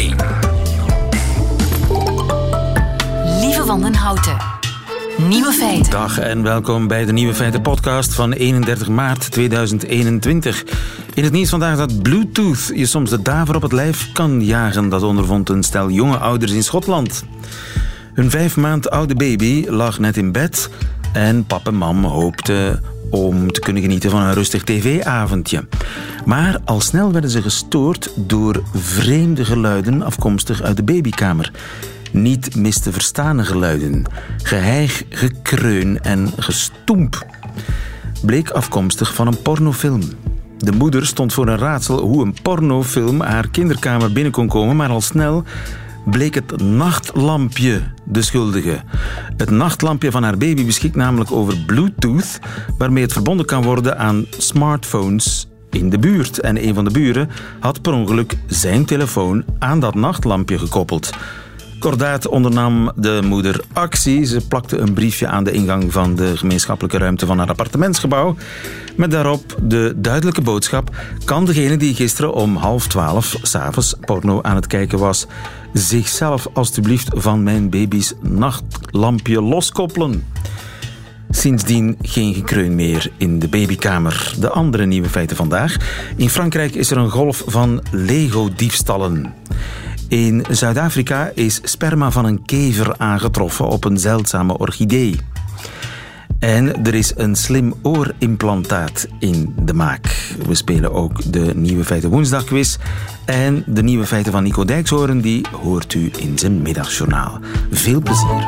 1. Lieve Wandenhouten. Nieuwe feiten. Dag en welkom bij de Nieuwe Feiten podcast van 31 maart 2021. In het nieuws vandaag dat Bluetooth je soms de daver op het lijf kan jagen. Dat ondervond een stel jonge ouders in Schotland. Hun vijf maand oude baby lag net in bed en pap en mam hoopten om te kunnen genieten van een rustig tv-avondje. Maar al snel werden ze gestoord door vreemde geluiden afkomstig uit de babykamer. Niet mis te verstaande geluiden. Geheig, gekreun en gestoemp. Bleek afkomstig van een pornofilm. De moeder stond voor een raadsel hoe een pornofilm haar kinderkamer binnen kon komen, maar al snel bleek het nachtlampje de schuldige. Het nachtlampje van haar baby beschikt namelijk over Bluetooth, waarmee het verbonden kan worden aan smartphones in de buurt. En een van de buren had per ongeluk zijn telefoon aan dat nachtlampje gekoppeld. Kordaat ondernam de moeder actie. Ze plakte een briefje aan de ingang van de gemeenschappelijke ruimte van haar appartementsgebouw. Met daarop de duidelijke boodschap: kan degene die gisteren om half twaalf s'avonds porno aan het kijken was, zichzelf alstublieft van mijn baby's nachtlampje loskoppelen? Sindsdien geen gekreun meer in de babykamer. De andere nieuwe feiten vandaag. In Frankrijk is er een golf van Lego-diefstallen. In Zuid-Afrika is sperma van een kever aangetroffen op een zeldzame orchidee. En er is een slim oorimplantaat in de maak. We spelen ook de Nieuwe Feiten Woensdagquiz. En de Nieuwe Feiten van Nico Dijkshoorn, die hoort u in zijn middagjournaal. Veel plezier.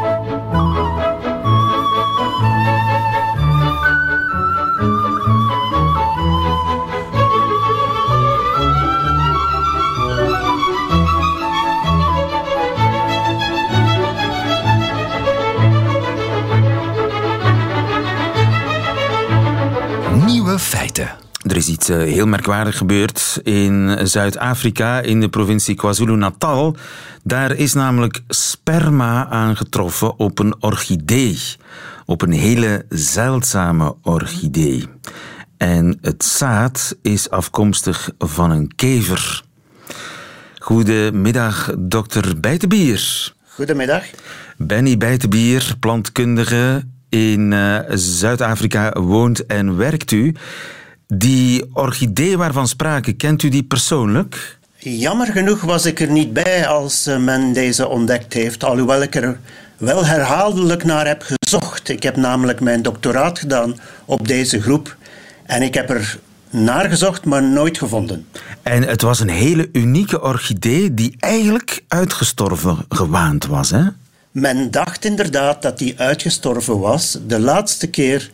Er is iets eh, heel merkwaardig gebeurd in Zuid-Afrika, in de provincie KwaZulu-Natal. Daar is namelijk sperma aangetroffen op een orchidee. Op een hele zeldzame orchidee. En het zaad is afkomstig van een kever. Goedemiddag, dokter Bijtebier. Goedemiddag. Benny Bijtebier, plantkundige in uh, Zuid-Afrika woont en werkt u. Die orchidee waarvan sprake, kent u die persoonlijk? Jammer genoeg was ik er niet bij als uh, men deze ontdekt heeft, alhoewel ik er wel herhaaldelijk naar heb gezocht. Ik heb namelijk mijn doctoraat gedaan op deze groep en ik heb er naar gezocht, maar nooit gevonden. En het was een hele unieke orchidee die eigenlijk uitgestorven gewaand was, hè? Men dacht inderdaad dat die uitgestorven was. De laatste keer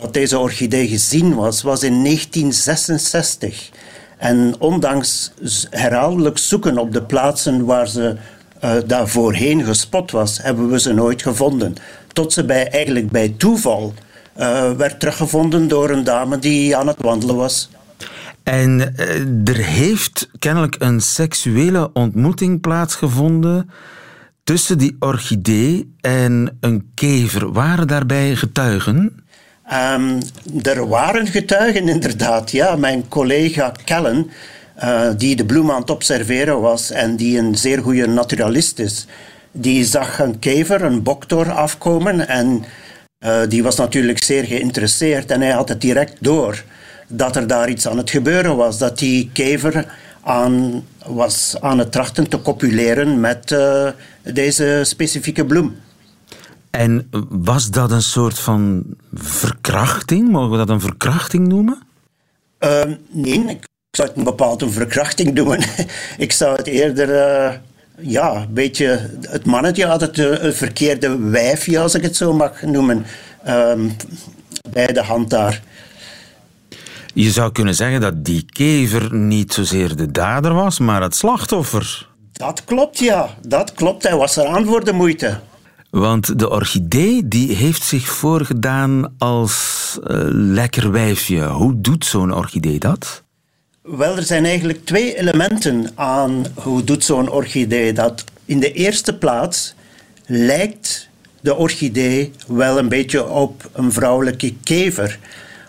dat deze orchidee gezien was, was in 1966. En ondanks herhaaldelijk zoeken op de plaatsen waar ze uh, gespot was, hebben we ze nooit gevonden. Tot ze bij, eigenlijk bij toeval uh, werd teruggevonden door een dame die aan het wandelen was. En uh, er heeft kennelijk een seksuele ontmoeting plaatsgevonden tussen die orchidee en een kever. Waren daarbij getuigen? Um, er waren getuigen, inderdaad. Ja, mijn collega Kellen, uh, die de bloem aan het observeren was en die een zeer goede naturalist is, die zag een kever, een boktor, afkomen en uh, die was natuurlijk zeer geïnteresseerd en hij had het direct door dat er daar iets aan het gebeuren was. Dat die kever aan, was aan het trachten te copuleren met uh, deze specifieke bloem. En was dat een soort van verkrachting? Mogen we dat een verkrachting noemen? Uh, nee, ik zou het een bepaald een verkrachting noemen. ik zou het eerder, uh, ja, een beetje... Het mannetje had het uh, verkeerde wijfje, als ik het zo mag noemen, ehm, bij de hand daar. Je zou kunnen zeggen dat die kever niet zozeer de dader was, maar het slachtoffer. Dat klopt, ja. Dat klopt. Hij was eraan voor de moeite. Want de orchidee die heeft zich voorgedaan als uh, lekker wijfje. Hoe doet zo'n orchidee dat? Wel, er zijn eigenlijk twee elementen aan hoe doet zo'n orchidee dat. In de eerste plaats lijkt de orchidee wel een beetje op een vrouwelijke kever.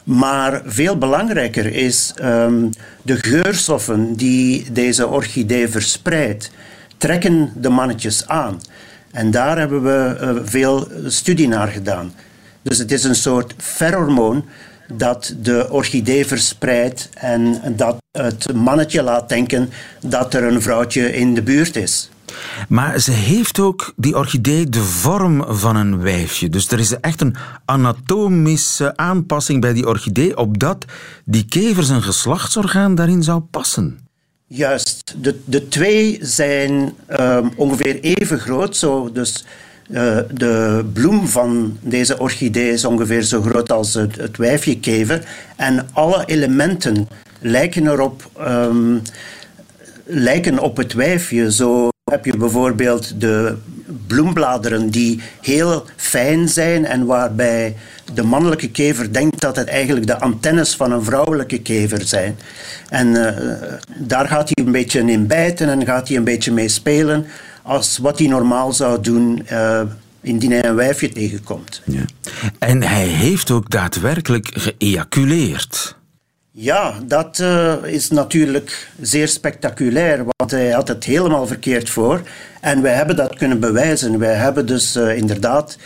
Maar veel belangrijker is um, de geurstoffen die deze orchidee verspreidt. trekken de mannetjes aan. En daar hebben we uh, veel studie naar gedaan. Dus het is een soort ferormoon dat de orchidee verspreidt en dat het mannetje laat denken dat er een vrouwtje in de buurt is. Maar ze heeft ook, die orchidee, de vorm van een wijfje. Dus er is echt een anatomische aanpassing bij die orchidee, opdat die kever zijn geslachtsorgaan daarin zou passen. Juist. De, de twee zijn um, ongeveer even groot. Zo, dus uh, de bloem van deze orchidee is ongeveer zo groot als het, het wijfje kever. En alle elementen lijken erop, um, lijken op het wijfje. Zo heb je bijvoorbeeld de bloembladeren die heel fijn zijn en waarbij de mannelijke kever denkt dat het eigenlijk de antennes van een vrouwelijke kever zijn. En uh, daar gaat hij een beetje in bijten en gaat hij een beetje mee spelen als wat hij normaal zou doen uh, indien hij een wijfje tegenkomt. Ja. En hij heeft ook daadwerkelijk geëjaculeerd. Ja, dat uh, is natuurlijk zeer spectaculair, want hij had het helemaal verkeerd voor. En wij hebben dat kunnen bewijzen. Wij hebben dus uh, inderdaad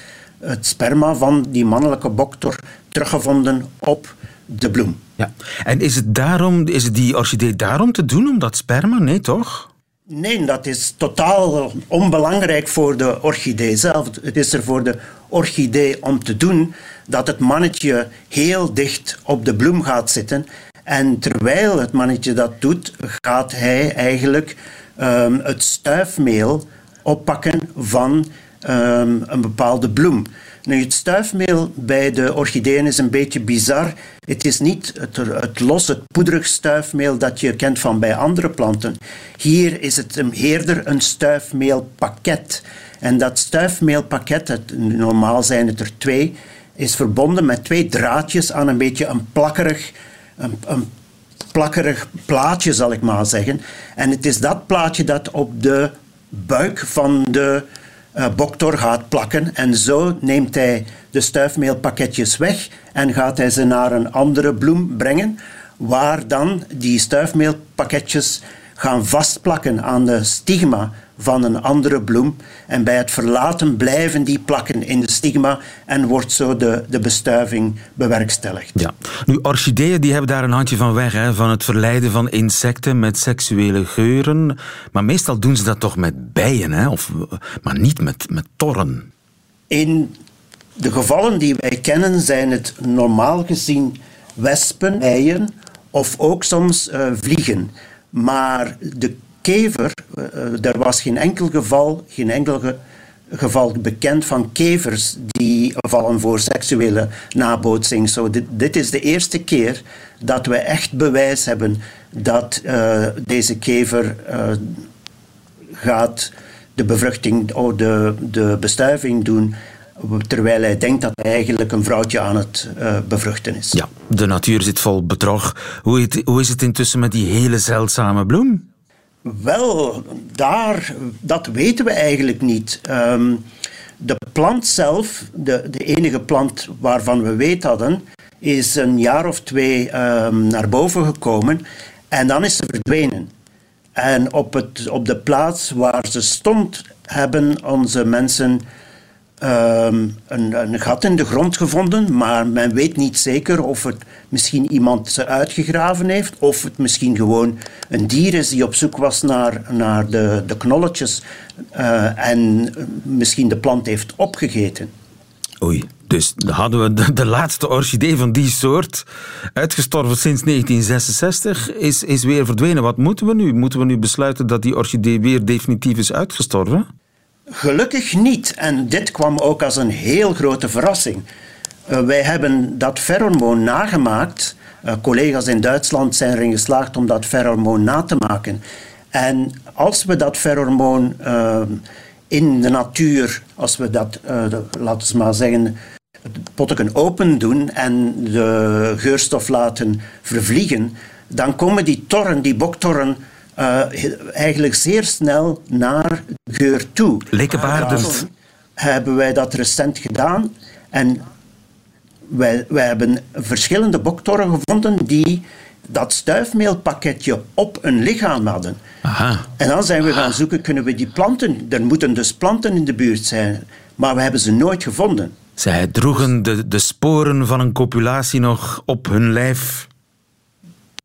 het sperma van die mannelijke boktor teruggevonden op de bloem. Ja. En is het, daarom, is het die orchidee daarom te doen, om dat sperma? Nee, toch? Nee, dat is totaal onbelangrijk voor de orchidee zelf. Het is er voor de orchidee om te doen dat het mannetje heel dicht op de bloem gaat zitten. En terwijl het mannetje dat doet, gaat hij eigenlijk um, het stuifmeel oppakken van um, een bepaalde bloem. Nu, het stuifmeel bij de orchideeën is een beetje bizar. Het is niet het, het los, het poederig stuifmeel dat je kent van bij andere planten. Hier is het een, eerder een stuifmeelpakket. En dat stuifmeelpakket, normaal zijn het er twee, is verbonden met twee draadjes aan een beetje een plakkerig, een, een plakkerig plaatje, zal ik maar zeggen. En het is dat plaatje dat op de buik van de uh, Boktor gaat plakken. En zo neemt hij de stuifmeelpakketjes weg en gaat hij ze naar een andere bloem brengen, waar dan die stuifmeelpakketjes gaan vastplakken aan de stigma van een andere bloem. En bij het verlaten blijven die plakken in de stigma en wordt zo de, de bestuiving bewerkstelligd. Ja. Nu, orchideeën die hebben daar een handje van weg, hè, van het verleiden van insecten met seksuele geuren. Maar meestal doen ze dat toch met bijen, hè? Of, maar niet met, met torren. In de gevallen die wij kennen zijn het normaal gezien wespen, bijen of ook soms uh, vliegen. Maar de kever, uh, er was geen enkel geval, geen enkel geval bekend van kevers die vallen voor seksuele nabootsing. So, dit, is de eerste keer dat we echt bewijs hebben dat uh, deze kever uh, gaat de bevruchting of oh, de, de bestuiving doen terwijl hij denkt dat hij eigenlijk een vrouwtje aan het bevruchten is. Ja, de natuur zit vol bedrog. Hoe, hoe is het intussen met die hele zeldzame bloem? Wel, daar, dat weten we eigenlijk niet. Um, de plant zelf, de, de enige plant waarvan we weet hadden, is een jaar of twee um, naar boven gekomen en dan is ze verdwenen. En op, het, op de plaats waar ze stond, hebben onze mensen um, een, gat in de grond gevonden, maar men weet niet zeker of het misschien iemand ze uitgegraven heeft, of het misschien gewoon een dier is die op zoek was naar, naar de, de knolletjes uh, en misschien de plant heeft opgegeten. Oei, dus hadden we de, de, laatste orchidee van die soort, uitgestorven sinds 1966, is, is weer verdwenen. Wat moeten we nu? Moeten we nu besluiten dat die orchidee weer definitief is uitgestorven? Gelukkig niet. En dit kwam ook als een heel grote verrassing. Uh, wij hebben dat ferromoon nagemaakt. Uh, collega's in Duitsland zijn erin geslaagd om dat ferromoon na te maken. En als we dat ferromoon uh, in de natuur, als we dat, laten we maar zeggen, potten open doen en de geurstof laten vervliegen, dan komen die torren, die boktorren, uh, eigenlijk zeer snel naar geur toe. Likkebaardend. Hebben wij dat recent gedaan en wij, wij hebben verschillende boktorren gevonden die dat stuifmeelpakketje op een lichaam hadden. Aha. En dan zijn we gaan zoeken, kunnen we die planten... Er moeten dus planten in de buurt zijn, maar we hebben ze nooit gevonden. Zij droegen de, de sporen van een copulatie nog op hun lijf.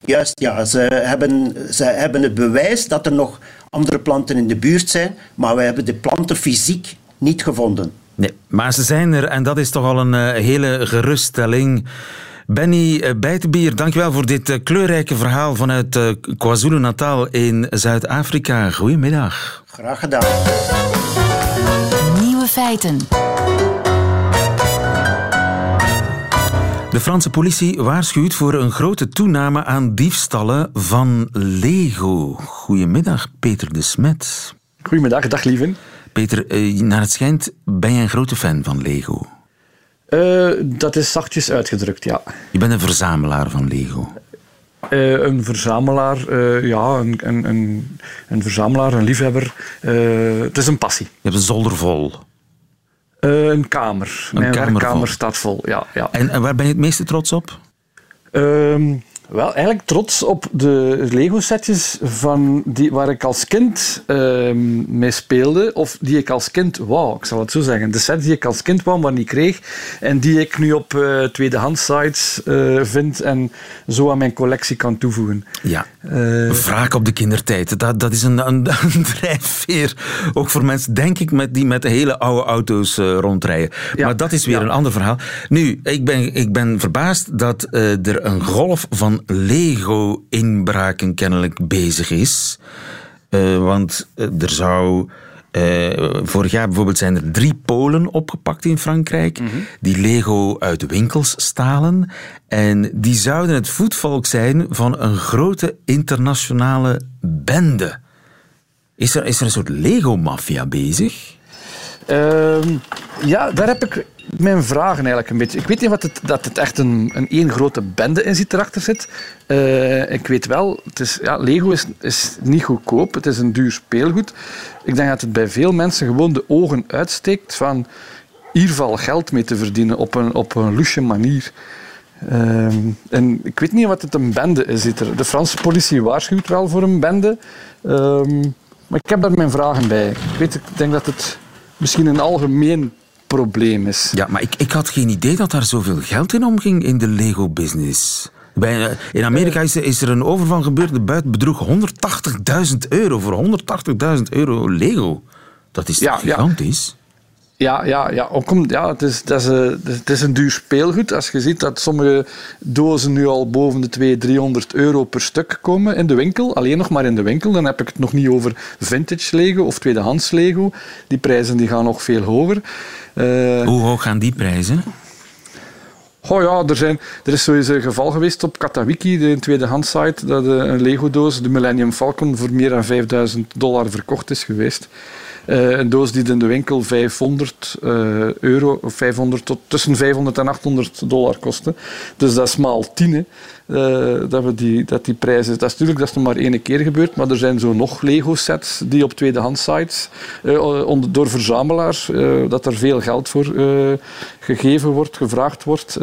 Juist, ja. Ze hebben, ze hebben het bewijs dat er nog andere planten in de buurt zijn, maar we hebben de planten fysiek niet gevonden. Nee, maar ze zijn er en dat is toch al een uh, hele geruststelling. Benny uh, Bijtenbier, dankjewel voor dit uh, kleurrijke verhaal vanuit KwaZulu-Natal in Zuid-Afrika. Goedemiddag. Graag gedaan. Nieuwe feiten. De Franse politie waarschuwt voor een grote toename aan diefstallen van Lego. Goedemiddag, Peter de Smet. Goedemiddag, dag lieven. Peter, eh, naar het schijnt ben jij een grote fan van Lego. Uh, dat is zachtjes uitgedrukt, ja. Je bent een verzamelaar van Lego. Uh, een verzamelaar, uh, ja, een, een, een, een, verzamelaar, een liefhebber. het is een passie. Je hebt een zolder vol. Uh, een kamer. Een Mijn kamer, kamer staat vol, ja. ja. En, en, waar ben je het meeste trots op? Uh, wel, eigenlijk trots op de Lego-setjes van die, waar ik als kind uh, mee speelde. Of die ik als kind wou, ik zal het zo zeggen. De sets die ik als kind wou, maar niet kreeg. En die ik nu op uh, tweedehands sites uh, vind en zo aan mijn collectie kan toevoegen. Ja, uh, wraak op de kindertijd. Dat, dat is een, een, een, drijfveer. Ook voor mensen, denk ik, met, die met hele oude auto's rondrijden. Ja, maar dat is weer een ander verhaal. Nu, ik ben, ik ben verbaasd dat er een golf van Lego-inbraken kennelijk bezig is. Uh, want eh, er zou. Uh, vorig jaar bijvoorbeeld zijn er drie Polen opgepakt in Frankrijk. Mhm. Die Lego uit winkels stalen. En die zouden het voetvolk zijn van een grote internationale bende. Is er, is er een soort Lego-maffia bezig? Ehm, ja, daar heb ik mijn vragen eigenlijk een beetje. Ik weet niet wat het, dat het echt een, een één grote bende in zit erachter zit. Uh, ik weet wel, het is, ja, Lego is, is niet goedkoop. Het is een duur speelgoed. Ik denk dat het bij veel mensen gewoon de ogen uitsteekt van hier valt geld mee te verdienen op een, op een lusje manier. Uh, en ik weet niet wat het een bende is. De Franse politie waarschuwt wel voor een bende. Uh, maar ik heb daar mijn vragen bij. Ik denk dat het misschien een algemeen probleem is. Ja, maar ik, ik had geen idee dat daar zoveel geld in omging in de Lego-business. Eh, in Amerika is, is, er een overval gebeurd. De buit bedroeg 180.000 euro voor 180.000 euro Lego. Dat is ja, gigantisch? Ja, ja, ja, ook om, ja het, is, dat is, een, het is een duur speelgoed. Als je ziet dat sommige dozen nu al boven de 200, 300 euro per stuk komen in de winkel, alleen nog maar in de winkel, dan heb ik het nog niet over vintage Lego of tweedehands Lego. Die prijzen die gaan nog veel hoger. Uh, Hoe hoog gaan die prijzen? Oh ja, er, zijn, er is sowieso een geval geweest op Katawiki, de tweedehands site, dat een Lego-doos, de Millennium Falcon, voor meer dan 5000 dollar verkocht is geweest. Uh, een doos die in de winkel 500 uh, eh, euro, of 500 tot tussen 500 en 800 dollar kostte. Dus dat is maal 10. Uh, dat, we die, dat die prijzen. Dat is natuurlijk dat is nog maar één keer gebeurd, maar er zijn zo nog Lego-sets die op tweedehands sites door verzamelaars, dat er veel geld voor gegeven wordt, gevraagd wordt.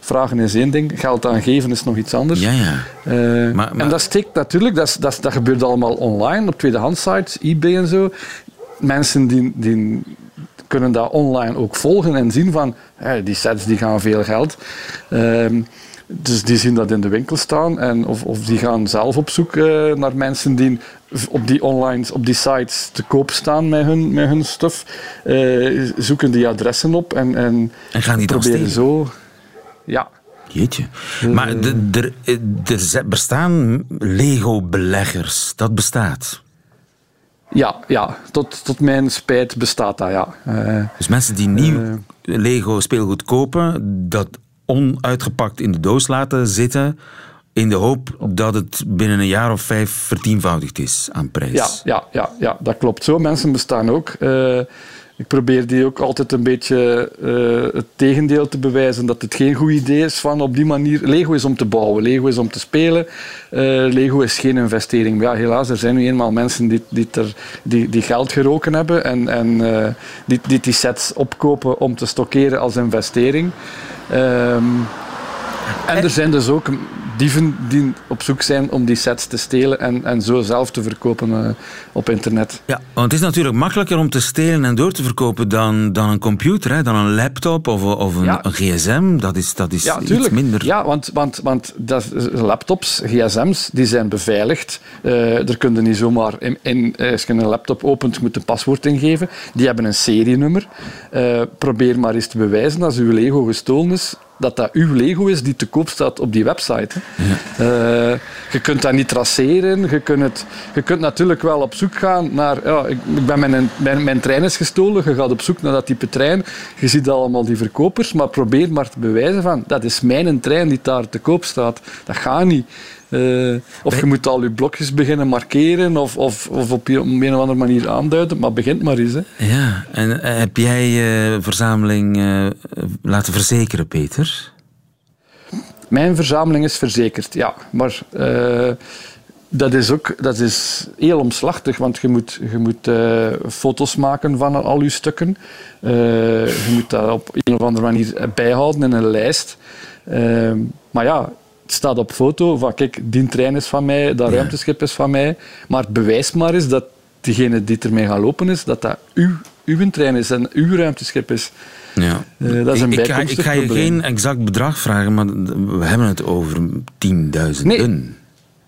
vragen is één ding, geld aangeven is nog iets anders. Ja, ja. Maar, maar... En dat steekt natuurlijk, dat, dat, dat gebeurt allemaal online op tweedehands sites, eBay en zo mensen die, die kunnen dat online ook volgen en zien van die sets die gaan veel geld. Um, dus die zien dat in de winkel staan en of, of die gaan zelf op zoek uh, naar mensen die op die online, op die sites te koop staan met hun, met hun stuff. Uh, zoeken die adressen op en, en, en gaan die proberen zo. Ja. Jeetje. Maar er bestaan Lego-beleggers. Dat bestaat. Ja, ja tot, tot mijn spijt bestaat dat, ja. Uh, dus mensen die nieuw uh, Lego speelgoed kopen, dat onuitgepakt in de doos laten zitten, in de hoop dat het binnen een jaar of vijf vertienvoudigd is aan prijs. Ja, ja, ja, ja dat klopt. Zo mensen bestaan ook. Uh, ik probeer die ook altijd een beetje uh, het tegendeel te bewijzen. Dat het geen goed idee is van op die manier. Lego is om te bouwen, Lego is om te spelen. Uh, Lego is geen investering. Maar ja, helaas, er zijn nu eenmaal mensen die, die, die, die geld geroken hebben en, en uh, die, die die sets opkopen om te stockeren als investering. Um, En er zijn dus ook dieven die op zoek zijn om die sets te stelen en, en zo zelf te verkopen uh, op internet. Ja, want het is natuurlijk makkelijker om te stelen en door te verkopen dan, dan een computer, hè? dan een laptop of, of een, een gsm. Dat is, dat is ja, iets minder. Ja, want, want, want dat, laptops, gsm's, die zijn beveiligd. Uh, er kun je niet zomaar, in, in, als je een laptop opent, moet een paswoord ingeven. Die hebben een serienummer. Uh, probeer maar eens te bewijzen als uw Lego gestolen is dat dat uw Lego is die te koop staat op die website. Ja. Uh, je kunt dat niet traceren. Je kunt, het, je kunt natuurlijk wel op zoek gaan naar... Ja, ik, ik ben mijn, mijn, mijn, trein is gestolen. Je gaat op zoek naar dat type trein. Je ziet allemaal die verkopers. Maar probeer maar te bewijzen van... Dat is mijn trein die daar te koop staat. Dat gaat niet. Uh, of je moet al je blokjes beginnen markeren of, of, of op een of andere manier aanduiden, maar begint maar eens. Hè. Ja, en uh, heb jij je uh, verzameling laten verzekeren, Peter? Mijn verzameling is verzekerd, ja. Maar dat is ook dat is heel omslachtig, want je moet, je moet foto's maken van al je stukken. je moet dat op een of andere manier bijhouden in een lijst. maar ja, het staat op foto van kijk, die trein is van mij, dat ruimteschip is van mij. Maar bewijs maar eens dat diegene die ermee gaat lopen is, dat dat uw, uw trein is en uw ruimteschip is. Ja. Uh, dat is een ik, ga, ik ga je geen exact bedrag vragen, maar we hebben het over tienduizenden. Nee.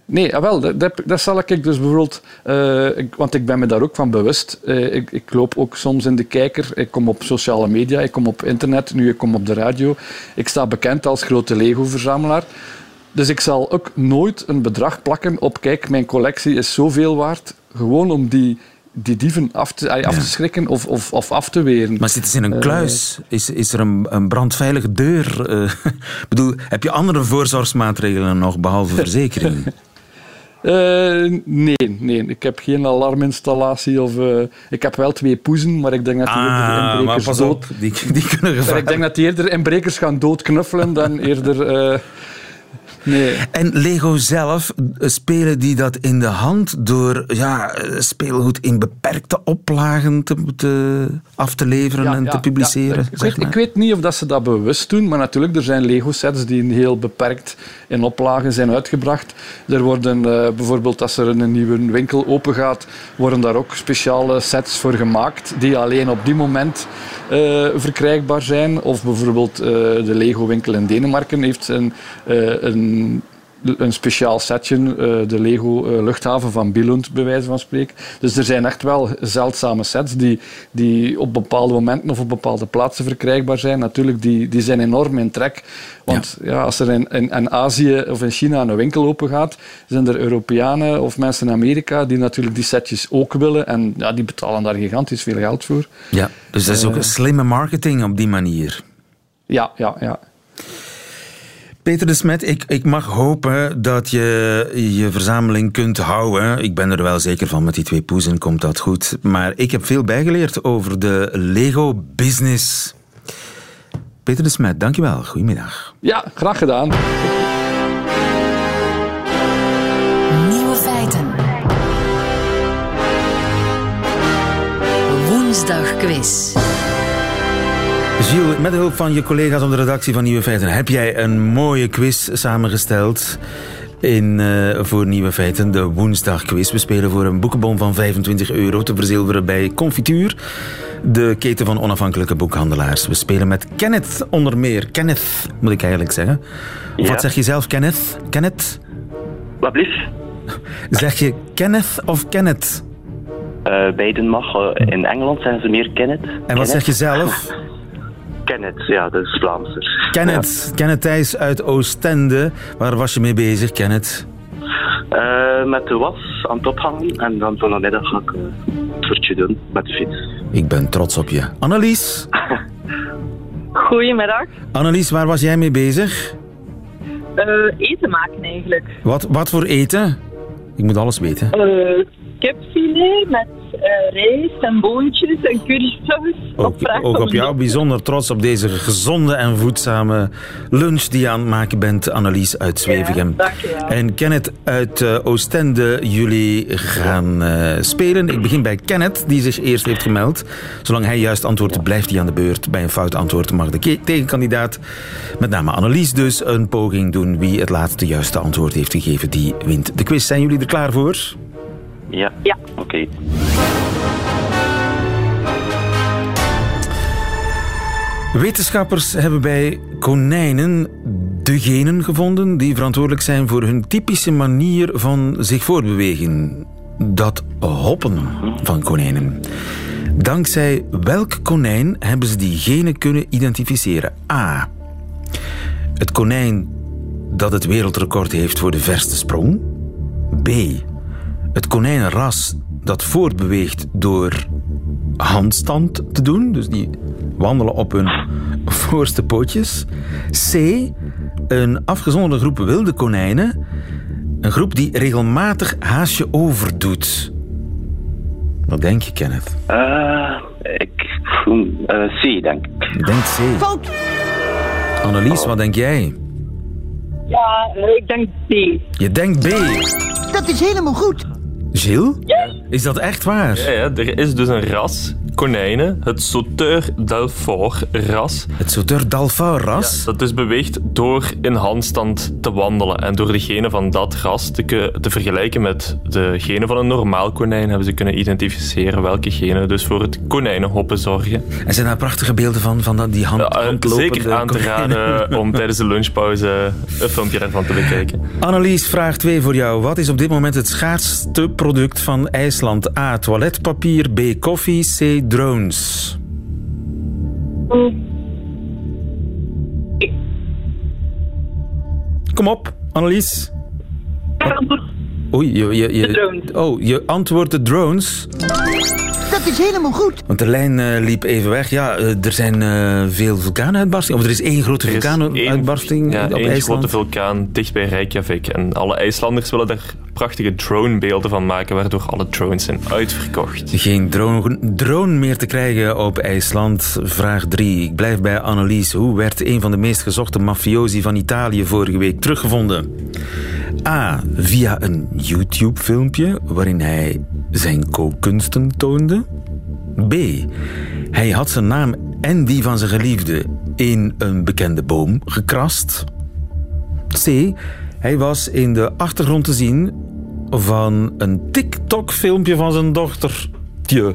Nee, ah, wel, dat, dat, zal ik dus bijvoorbeeld, uh, ik, want ik ben me daar ook van bewust. Uh, ik, ik, loop ook soms in de kijker, ik kom op sociale media, ik kom op internet, nu ik kom op de radio. Ik sta bekend als grote Lego-verzamelaar. Dus ik zal ook nooit een bedrag plakken op, kijk, mijn collectie is zoveel waard, gewoon om die, die dieven af te, af te schrikken of, of, of, af te weren. Maar zit ze in een kluis? Uh, is, is er een, een brandveilige deur? Uh, bedoel, heb je andere voorzorgsmaatregelen nog, behalve verzekering? Uh, nee, nee, ik heb geen alarminstallatie. Of, uh, ik heb wel twee poezen, maar ik denk dat die ah, eerder inbrekers dood... Die, die kunnen gevaarlijk. Ik denk dat die eerder inbrekers gaan doodknuffelen dan eerder... Uh, Nee. En Lego zelf, spelen die dat in de hand door ja, speelgoed in beperkte oplagen te, te af te leveren en te publiceren? Ik, ik, weet niet of dat ze dat bewust doen, maar natuurlijk, er zijn Lego-sets die heel beperkt in oplagen zijn uitgebracht. Er worden uh, bijvoorbeeld, als er een nieuwe winkel open gaat, worden daar ook speciale sets voor gemaakt, die alleen op die moment uh, verkrijgbaar zijn. Of bijvoorbeeld uh, de Lego-winkel in Denemarken heeft een, een een, speciaal setje, uh, de Lego uh, luchthaven van Billund, bij wijze van spreken. Dus er zijn echt wel zeldzame sets die, die op bepaalde momenten of op bepaalde plaatsen verkrijgbaar zijn. Natuurlijk, die, die zijn enorm in trek. Want ja. als er in, in, in, Azië of in China een winkel open gaat, zijn er Europeanen of mensen in Amerika die natuurlijk die setjes ook willen. En ja, die betalen daar gigantisch veel geld voor. Ja, dus dat is ook een slimme marketing op die manier. Ja, ja, ja. Peter de Smet, ik, ik mag hopen dat je je verzameling kunt houden. Ik ben er wel zeker van, met die twee poezen komt dat goed. Maar ik heb veel bijgeleerd over de Lego-business. Peter de Smet, dankjewel. Goedemiddag. Ja, graag gedaan. Nieuwe feiten. Woensdag quiz. Gilles, met de hulp van je collega's op de redactie van Nieuwe Feiten heb jij een mooie quiz samengesteld in, uh, voor Nieuwe Feiten, de woensdagquiz. We spelen voor een boekenbon van 25 euro te verzilveren bij Confituur, de keten van onafhankelijke boekhandelaars. We spelen met Kenneth onder meer. Kenneth, moet ik eigenlijk zeggen. Wat zeg je zelf, Kenneth? Kenneth? Wat blieft? Zeg je Kenneth of Kenneth? Uh, beiden mag. Uh, in Engeland zijn ze meer Kenneth. En wat Kenneth. zeg je zelf? Kenneth, ja, dat is Vlaams. Dus. Kenneth, ja. Kenneth Thijs uit Oostende. Waar was je mee bezig, Kenneth? Uh, met de was aan het ophangen en dan vanmiddag ga ik uh, een toertje doen met de fiets. Ik ben trots op je. Annelies? Goedemiddag. Annelies, waar was jij mee bezig? Uh, eten maken eigenlijk. Wat, wat voor eten? Ik moet alles weten. Kipfilet met eh, rijst en boontjes en currysaus. Ook, ook op jou bijzonder trots op deze gezonde en voedzame lunch die je aan het maken bent, Annelies uit Zwevegem. En Kenneth uit eh, Oostende, jullie gaan eh, spelen. Ik begin bij Kenneth, die zich eerst heeft gemeld. Zolang hij juist antwoordt, blijft hij aan de beurt. Bij een fout antwoord mag de tegenkandidaat, met name Annelies dus, een poging doen. Wie het laatste juiste antwoord heeft gegeven, die wint de quiz. Zijn jullie er klaar voor? Ja. Ja. Oké. Wetenschappers hebben bij konijnen de genen gevonden die verantwoordelijk zijn voor hun typische manier van zich voortbewegen. Dat hoppen van konijnen. Dankzij welk konijn hebben ze die genen kunnen identificeren? A. Het konijn dat het wereldrecord heeft voor de verste sprong. B. Het konijnenras dat voortbeweegt door handstand te doen. Dus die wandelen op hun voorste pootjes. C. Een afgezonderde groep wilde konijnen. Een groep die regelmatig haasje overdoet. Wat denk je, Kenneth? Eh, ik eh, C, denk ik. Je denkt C. Fout. Annelies, wat denk jij? Ja, eh, ik denk B. Je denkt B. Dat is helemaal goed. Gilles? Is dat echt waar? Ja, ja, er is dus een ras konijnen, het Sauteur d'Alfort ras. Het Sauteur d'Alfort ras? Dat dus beweegt door in handstand te wandelen. En door de genen van dat ras te, te vergelijken met de genen van een normaal konijn, hebben ze kunnen identificeren welke genen dus voor het konijnenhoppen zorgen. En zijn daar prachtige beelden van, van dat- die hand, Ja, eh, handlopende zeker aan te raden om tijdens de lunchpauze een filmpje daarvan te bekijken. Annelies, vraag 2 voor jou. Wat is op dit moment het schaarste product van IJsland? A. Toiletpapier. B. Koffie. C. Drones. Kom op, Annelies. Oei, je, je, je, De drones. oh, je antwoordt de drones. Dat is helemaal goed. Want de lijn eh, liep even weg. Ja, eh, er zijn eh, veel vulkaanuitbarstingen. Of er is één grote vulkaanuitbarsting één- op ja, één IJsland. grote vulkaan dicht bij Reykjavik. En alle IJslanders willen daar prachtige dronebeelden van maken, waardoor alle drones zijn uitverkocht. Geen drone, drone meer te krijgen op IJsland. Vraag 3. Ik blijf bij Annelies. Hoe werd een van de meest gezochte mafiosi van Italië vorige week teruggevonden? A. Via een YouTube-filmpje waarin hij zijn kookkunsten toonde. B. Hij had zijn naam en die van zijn geliefde in een bekende boom gekrast. C. Hij was in de achtergrond te zien van een TikTok-filmpje van zijn dochter. Tje.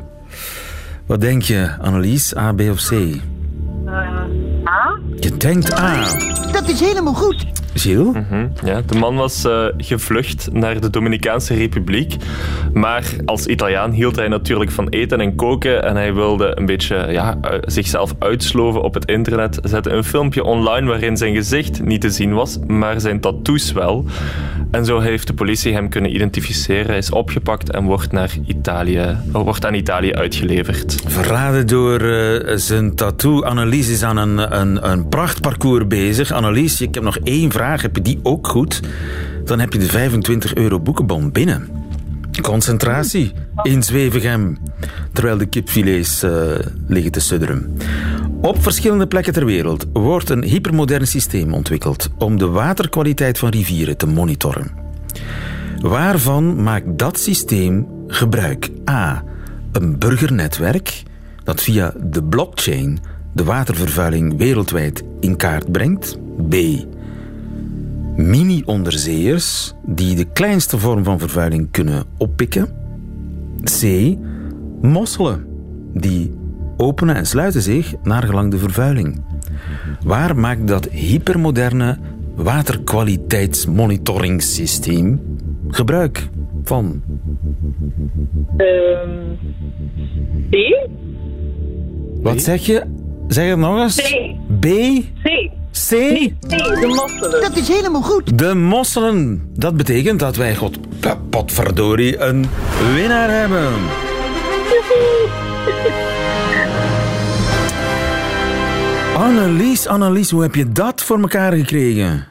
Wat denk je, Annelies? A, B of C? A? Je denkt A. Dat is helemaal goed. Gilles? Hm, Ja, de man was eh, gevlucht naar de Dominicaanse Republiek. Maar als Italiaan hield hij natuurlijk van eten en koken. En hij wilde een beetje ja, eh, zichzelf uitsloven op het internet. Zette een filmpje online waarin zijn gezicht niet te zien was, maar zijn tattoos wel. En zo heeft de politie hem kunnen identificeren. Hij is opgepakt en wordt, naar Italië, oh, wordt aan Italië uitgeleverd. Verraden door eh, zijn tattoo. Annelies is aan een, een, een prachtparcours bezig. Annelies, ik heb nog één vraag. Heb je die ook goed? Dan heb je de 25 euro boekenbon binnen. Concentratie in Zwevegem. Terwijl de kipfilets eh, liggen te sudderen. Op verschillende plekken ter wereld wordt een hypermodern systeem ontwikkeld om de waterkwaliteit van rivieren te monitoren. Waarvan maakt dat systeem gebruik? A. Een burgernetwerk dat via de blockchain de watervervuiling wereldwijd in kaart brengt. B. Mini-onderzeeërs die de kleinste vorm van vervuiling kunnen oppikken. C. Mosselen die openen en sluiten zich naar gelang de vervuiling. Waar maakt dat hypermoderne waterkwaliteitsmonitoringssysteem gebruik van? Ehm B? Wat zeg je? Zeg het nog eens. C. B. C. C. De mosselen. Dat is helemaal goed. De mosselen. Dat betekent dat wij, god, potverdorie, een winnaar hebben. Annelies, Annelies, hoe heb je dat voor elkaar gekregen?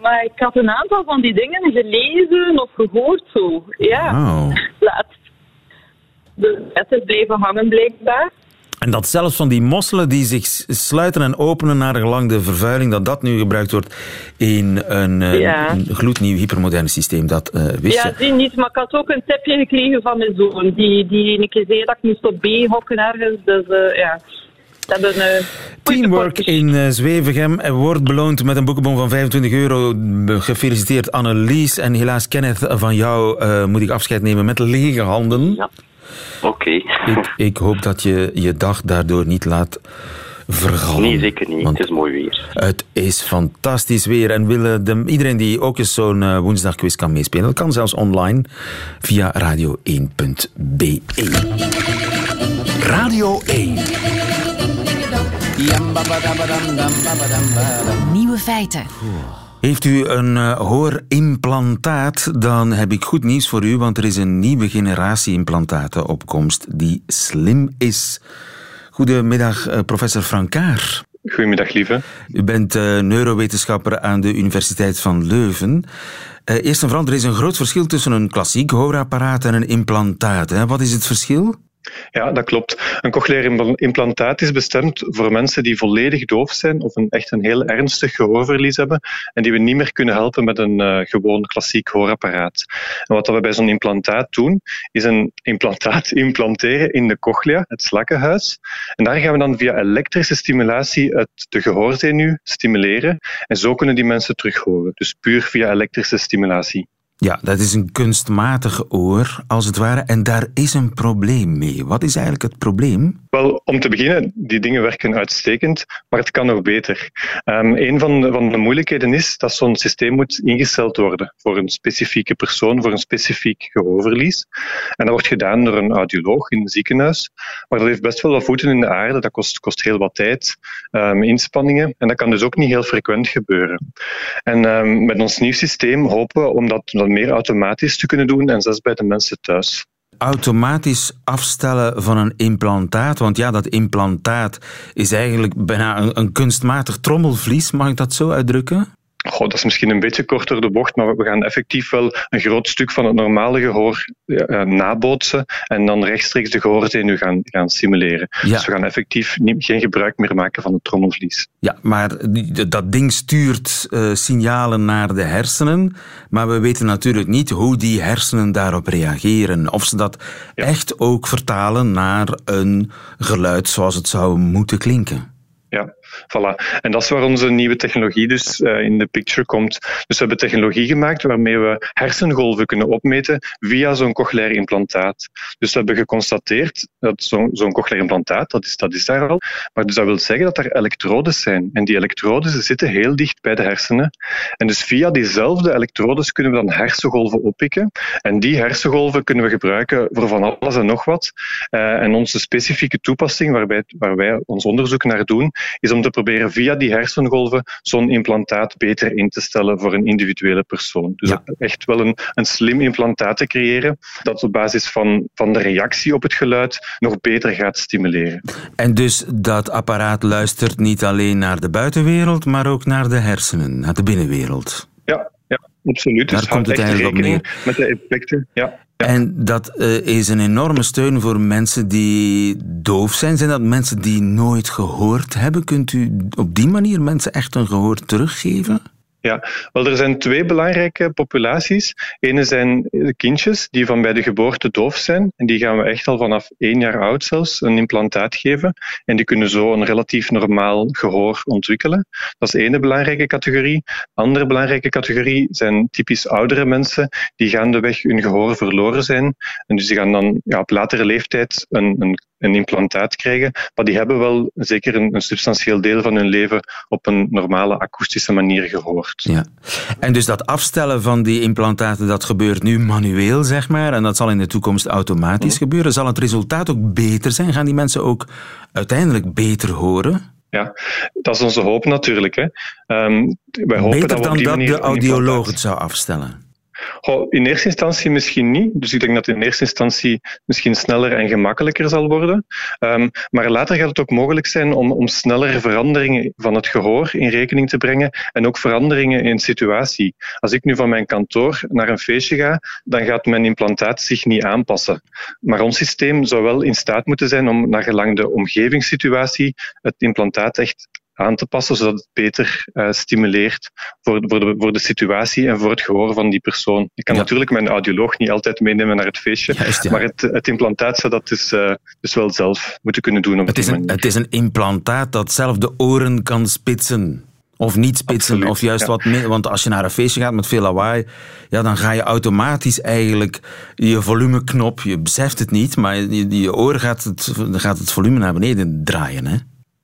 Maar ik had een aantal van die dingen gelezen of gehoord zo. Ja. Wauw. La- de net is blijven hangen blijkbaar. En dat zelfs van die mosselen die zich sluiten en openen naar gelang de vervuiling, dat dat nu gebruikt wordt in een, eh, Ja. een gloednieuw hypermodern systeem, dat eh, wist Ja, je. zie niet, maar ik had ook een tipje gekregen van mijn zoon. Die, die een keer zei dat ik moest op B hokken ergens. Dus eh, ja, een... goeie Teamwork in eh, Zwevegem en wordt beloond met een boekenbon van 25 euro. Gefeliciteerd Annelies. En helaas Kenneth, van jou moet ik afscheid nemen met lege handen. Ja. Oké. Ik, ik hoop dat je je dag daardoor niet laat vergallen. Nee, zeker niet. Want Het is mooi weer. het is fantastisch weer. En willen de, iedereen die ook eens zo'n eh, woensdagquiz kan meespelen, dat kan zelfs online via radio1.be. Radio 1. Nieuwe feiten. Heeft u een eh, hoorimplantaat, dan heb ik goed nieuws voor u, want er is een nieuwe generatie implantaten op komst die slim is. Goedemiddag, eh, professor Frankaar. Goedemiddag, lieve. U bent eh, neurowetenschapper aan de Universiteit van Leuven. Eerst en vooral, er is een groot verschil tussen een klassiek hoorapparaat en een implantaat. Hè? Wat is het verschil? Ja, dat klopt. Een cochleair impl- implantaat is bestemd voor mensen die volledig doof zijn of een echt een heel ernstig gehoorverlies hebben en die we niet meer kunnen helpen met een eh, gewoon klassiek hoorapparaat. En wat we bij zo'n implantaat doen, is een implantaat implanteren in de cochlea, het slakkenhuis. En daar gaan we dan via elektrische stimulatie het, de gehoorzenuw stimuleren. En zo kunnen die mensen terug horen. Dus puur via elektrische stimulatie. Ja, dat is een kunstmatig oor, als het ware. En daar is een probleem mee. Wat is eigenlijk het probleem? Wel, om te beginnen, die dingen werken uitstekend, maar het kan nog beter. Um, een van de, van de moeilijkheden is dat zo'n systeem moet ingesteld worden voor een specifieke persoon, voor een specifiek gehoorverlies. En dat wordt gedaan door een audioloog in een ziekenhuis. Maar dat heeft best wel wat voeten in de aarde, dat kost, kost heel wat tijd, um, inspanningen, en dat kan dus ook niet heel frequent gebeuren. En um, met ons nieuw systeem hopen we om meer automatisch te kunnen doen en zelfs bij de mensen thuis automatisch afstellen van een implantaat? Want ja, dat implantaat is eigenlijk bijna een, een kunstmatig trommelvlies, mag ik dat zo uitdrukken? Goh, dat is misschien een beetje kort door de bocht, maar we gaan effectief wel een groot stuk van het normale gehoor ja, nabootsen en dan rechtstreeks de gehoorzenuw gaan, gaan simuleren. Ja. Dus we gaan effectief niet, geen gebruik meer maken van het trommelvlies. Ja, maar dat ding stuurt uh, signalen naar de hersenen, maar we weten natuurlijk niet hoe die hersenen daarop reageren. Of ze dat ja. echt ook vertalen naar een geluid zoals het zou moeten klinken. Voilà. En dat is waar onze nieuwe technologie dus uh, in de picture komt. Dus we hebben technologie gemaakt waarmee we hersengolven kunnen opmeten via zo'n cochleair implantaat. Dus we hebben geconstateerd dat zo'n zo cochleair implantaat, dat is, dat is daar al, maar dus dat wil zeggen dat er elektrodes zijn. En die elektrodes zitten heel dicht bij de hersenen. En dus via diezelfde elektrodes kunnen we dan hersengolven oppikken. En die hersengolven kunnen we gebruiken voor van alles en nog wat. Uh, en onze specifieke toepassing, waarbij, waar wij ons onderzoek naar doen, is om te proberen via die hersengolven zo'n implantaat beter in te stellen voor een individuele persoon. Dus ja. echt wel een, een slim implantaat te creëren dat op basis van, van de reactie op het geluid nog beter gaat stimuleren. En dus dat apparaat luistert niet alleen naar de buitenwereld, maar ook naar de hersenen, naar de binnenwereld. Ja, ja absoluut. Daar dus komt het eigenlijk op neer. Met de effecten, ja. Ja. En dat uh, is een enorme steun voor mensen die doof zijn. Zijn dat mensen die nooit gehoord hebben? Kunt u op die manier mensen echt een gehoor teruggeven? Ja, wel, er zijn twee belangrijke populaties. Ene zijn de kindjes die van bij de geboorte doof zijn. En die gaan we echt al vanaf één jaar oud zelfs een implantaat geven. En die kunnen zo een relatief normaal gehoor ontwikkelen. Dat is ene belangrijke categorie. Andere belangrijke categorie zijn typisch oudere mensen die gaandeweg hun gehoor verloren zijn. En dus die gaan dan ja, op latere leeftijd een, een, een implantaat krijgen. Maar die hebben wel zeker een, een substantieel deel van hun leven op een normale akoestische manier gehoord. Ja. En dus dat afstellen van die implantaten, dat gebeurt nu manueel, zeg maar, en dat zal in de toekomst automatisch gebeuren. Zal het resultaat ook beter zijn? Gaan die mensen ook uiteindelijk beter horen? Ja, dat is onze hoop natuurlijk. Hè. Um, wij hopen beter dat we dan op die dat de audioloog het zou afstellen? In eerste instantie misschien niet. Dus ik denk dat het in eerste instantie misschien sneller en gemakkelijker zal worden. Um, maar later gaat het ook mogelijk zijn om, om sneller veranderingen van het gehoor in rekening te brengen en ook veranderingen in situatie. Als ik nu van mijn kantoor naar een feestje ga, dan gaat mijn implantaat zich niet aanpassen. Maar ons systeem zou wel in staat moeten zijn om naar gelang de omgevingssituatie het implantaat echt aan te passen, zodat het beter uh, stimuleert voor, voor, de, voor de situatie en voor het gehoor van die persoon. Ik kan natuurlijk mijn audioloog niet altijd meenemen naar het feestje, ja. maar het, het, implantaat zou dat dus, uh, dus wel zelf moeten kunnen doen. Op het, is een, het is een implantaat dat zelf de oren kan spitsen. Of niet spitsen, Absoluut, of juist ja. wat meer. Want als je naar een feestje gaat met veel lawaai, ja, dan ga je automatisch eigenlijk je volumeknop, je beseft het niet, maar je, je oor gaat het, gaat het volume naar beneden draaien. Hè?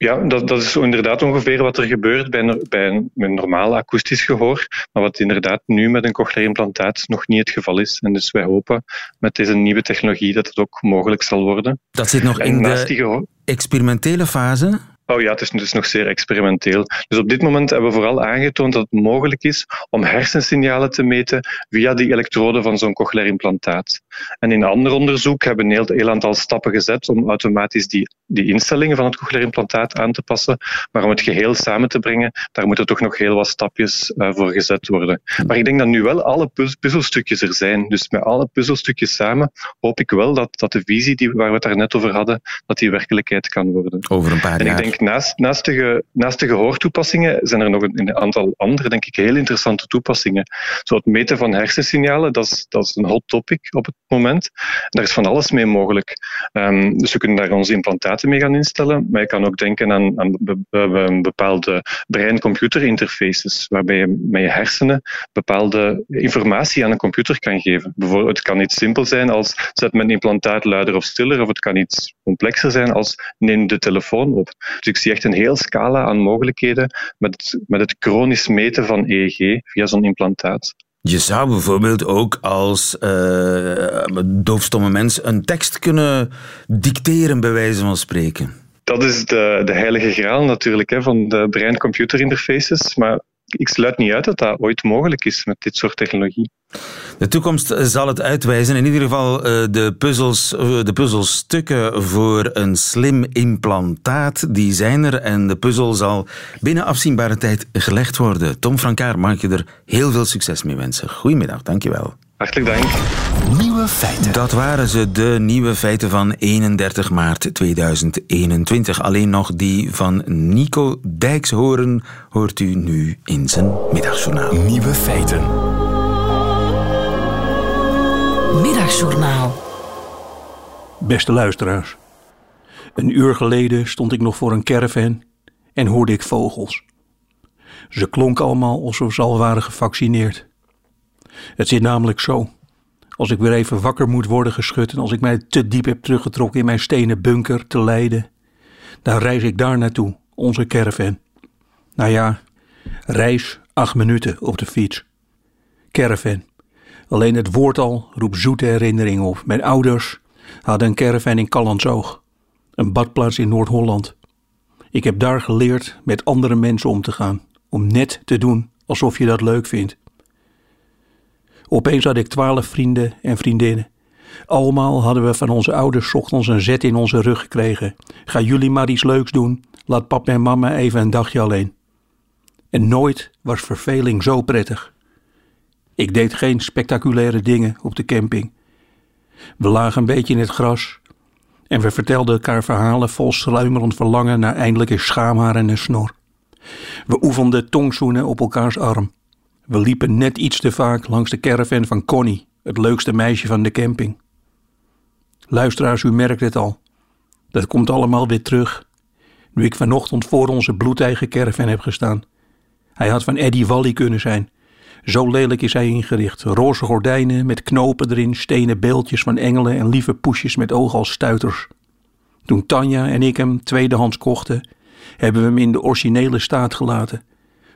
Ja, dat, dat is inderdaad ongeveer wat er gebeurt bij, een, bij een, een normaal akoestisch gehoor, maar wat inderdaad nu met een cochleair implantaat nog niet het geval is. En dus wij hopen met deze nieuwe technologie dat het ook mogelijk zal worden. Dat zit nog in de experimentele fase? Oh ja, het is dus nog zeer experimenteel. Dus op dit moment hebben we vooral aangetoond dat het mogelijk is om hersensignalen te meten via die elektroden van zo'n cochleair implantaat. En in ander onderzoek hebben we een heel aantal stappen gezet om automatisch die, die instellingen van het cochleair implantaat aan te passen. Maar om het geheel samen te brengen, daar moeten toch nog heel wat stapjes uh, voor gezet worden. Maar ik denk dat nu wel alle puzzelstukjes er zijn. Dus met alle puzzelstukjes samen hoop ik wel dat, dat de visie die, waar we het daar net over hadden, dat die werkelijkheid kan worden. Over een paar en jaar. Ik denk naast, naast, de naast de gehoortoepassingen zijn er nog een, een, aantal andere, denk ik, heel interessante toepassingen. Zo het meten van hersensignalen, dat is, dat is een hot topic op het moment. Daar is van alles mee mogelijk. Um, dus we kunnen daar onze implantaten mee gaan instellen, maar je kan ook denken aan, aan be, be, bepaalde brein-computer interfaces, waarbij je met je hersenen bepaalde informatie aan een computer kan geven. Bijvoorbeeld, het kan iets simpel zijn als zet mijn implantaat luider of stiller, of het kan iets complexer zijn als neem de telefoon op. Dus ik zie echt een heel scala aan mogelijkheden met, met het chronisch meten van EEG via zo'n implantaat. Je zou bijvoorbeeld ook als uh, doofstomme mens een tekst kunnen dicteren, bij wijze van spreken. Dat is de, de heilige graal natuurlijk hè, van de brein-computer interfaces. Maar ik sluit niet uit dat dat ooit mogelijk is met dit soort technologie. De toekomst zal het uitwijzen. In ieder geval de, puzzels, de puzzelstukken voor een slim implantaat, die zijn er. En de puzzel zal binnen afzienbare tijd gelegd worden. Tom Frankaar, mag je er heel veel succes mee wensen. Goedemiddag, dankjewel. Hartelijk dank. Nieuwe feiten. Dat waren ze, de nieuwe feiten van 31 maart 2021. Alleen nog die van Nico Dijkshoorn hoort u nu in zijn middagjournaal. Nieuwe feiten. Middagjournaal. Beste luisteraars. Een uur geleden stond ik nog voor een caravan en hoorde ik vogels. Ze klonken allemaal alsof ze al waren gevaccineerd. Het zit namelijk zo. Als ik weer even wakker moet worden geschud en als ik mij te diep heb teruggetrokken in mijn stenen bunker te Leiden, dan reis ik daar naartoe, onze caravan. Nou ja, reis acht minuten op de fiets. Caravan. Alleen het woord al roept zoete herinneringen op. Mijn ouders hadden een caravan in Callandsoog, een badplaats in Noord-Holland. Ik heb daar geleerd met andere mensen om te gaan, om net te doen alsof je dat leuk vindt. Opeens had ik twaalf vrienden en vriendinnen. Allemaal hadden we van onze ouders ochtends een zet in onze rug gekregen. Ga jullie maar iets leuks doen, laat pap en mama even een dagje alleen. En nooit was verveling zo prettig. Ik deed geen spectaculaire dingen op de camping. We lagen een beetje in het gras en we vertelden elkaar verhalen vol sluimerend verlangen naar eindelijk een schaamhaar en een snor. We oefenden tongzoenen op elkaars arm. We liepen net iets te vaak langs de caravan van Connie, het leukste meisje van de camping. Luisteraars, u merkt het al. Dat komt allemaal weer terug. Nu ik vanochtend voor onze bloedeigen caravan heb gestaan. Hij had van Eddie Wally kunnen zijn. Zo lelijk is hij ingericht. Roze gordijnen met knopen erin, stenen beeldjes van engelen en lieve poesjes met ogen als stuiters. Toen Tanja en ik hem tweedehands kochten, hebben we hem in de originele staat gelaten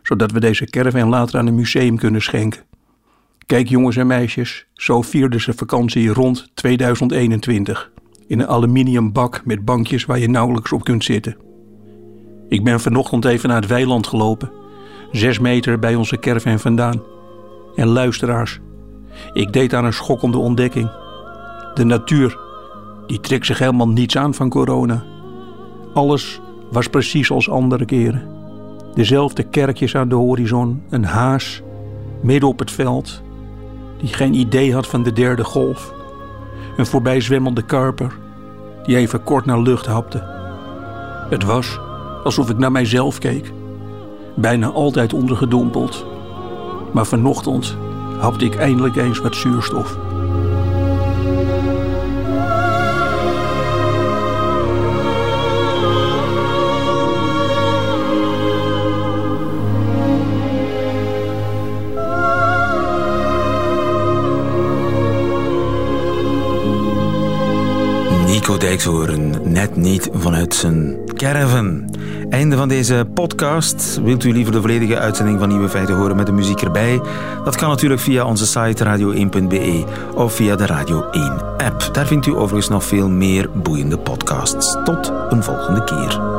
zodat we deze caravan later aan een museum kunnen schenken. Kijk jongens en meisjes, zo vierden ze vakantie rond 2021. In een aluminium bak met bankjes waar je nauwelijks op kunt zitten. Ik ben vanochtend even naar het weiland gelopen, zes meter bij onze caravan vandaan. En luisteraars, Ik deed aan een schokkende ontdekking. De natuur, die trekt zich helemaal niets aan van corona. Alles was precies als andere keren. Dezelfde kerkjes aan de horizon, een haas midden op het veld, die geen idee had van de derde golf. Een voorbijzwemmende karper, die even kort naar lucht hapte. Het was alsof ik naar mijzelf keek, bijna altijd ondergedompeld. Maar vanochtend hapte ik eindelijk eens wat zuurstof. Dijkshoorn, net niet vanuit zijn caravan. Einde van deze podcast. Wilt u liever de volledige uitzending van Nieuwe Feiten horen met de muziek erbij? Dat kan natuurlijk via onze site radio1.be of via de Radio 1 app. Daar vindt u overigens nog veel meer boeiende podcasts. Tot een volgende keer.